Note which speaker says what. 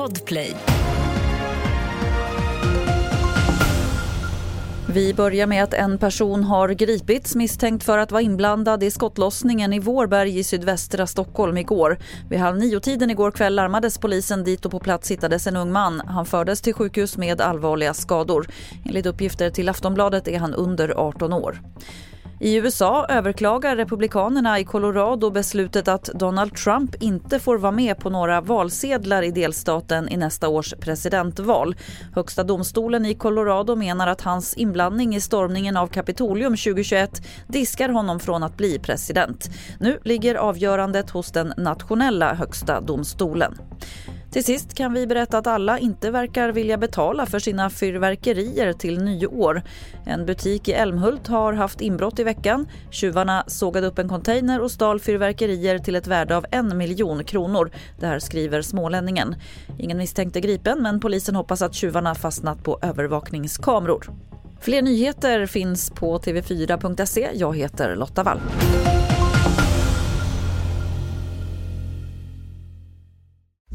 Speaker 1: Podplay.
Speaker 2: Vi börjar med att en person har gripits misstänkt för att vara inblandad i skottlossningen i Vårberg i sydvästra Stockholm igår. Vid halv nio-tiden igår kväll larmades polisen dit och på plats hittades en ung man. Han fördes till sjukhus med allvarliga skador. Enligt uppgifter till Aftonbladet är han under 18 år. I USA överklagar republikanerna i Colorado beslutet att Donald Trump inte får vara med på några valsedlar i delstaten i nästa års presidentval. Högsta domstolen i Colorado menar att hans inblandning i stormningen av Kapitolium 2021 diskar honom från att bli president. Nu ligger avgörandet hos den nationella högsta domstolen. Till sist kan vi berätta att alla inte verkar vilja betala för sina fyrverkerier till nyår. En butik i Älmhult har haft inbrott i veckan. Tjuvarna sågade upp en container och stal fyrverkerier till ett värde av en miljon kronor. Det här skriver Smålänningen. Ingen misstänkte gripen men polisen hoppas att tjuvarna fastnat på övervakningskameror. Fler nyheter finns på tv4.se. Jag heter Lotta Wall.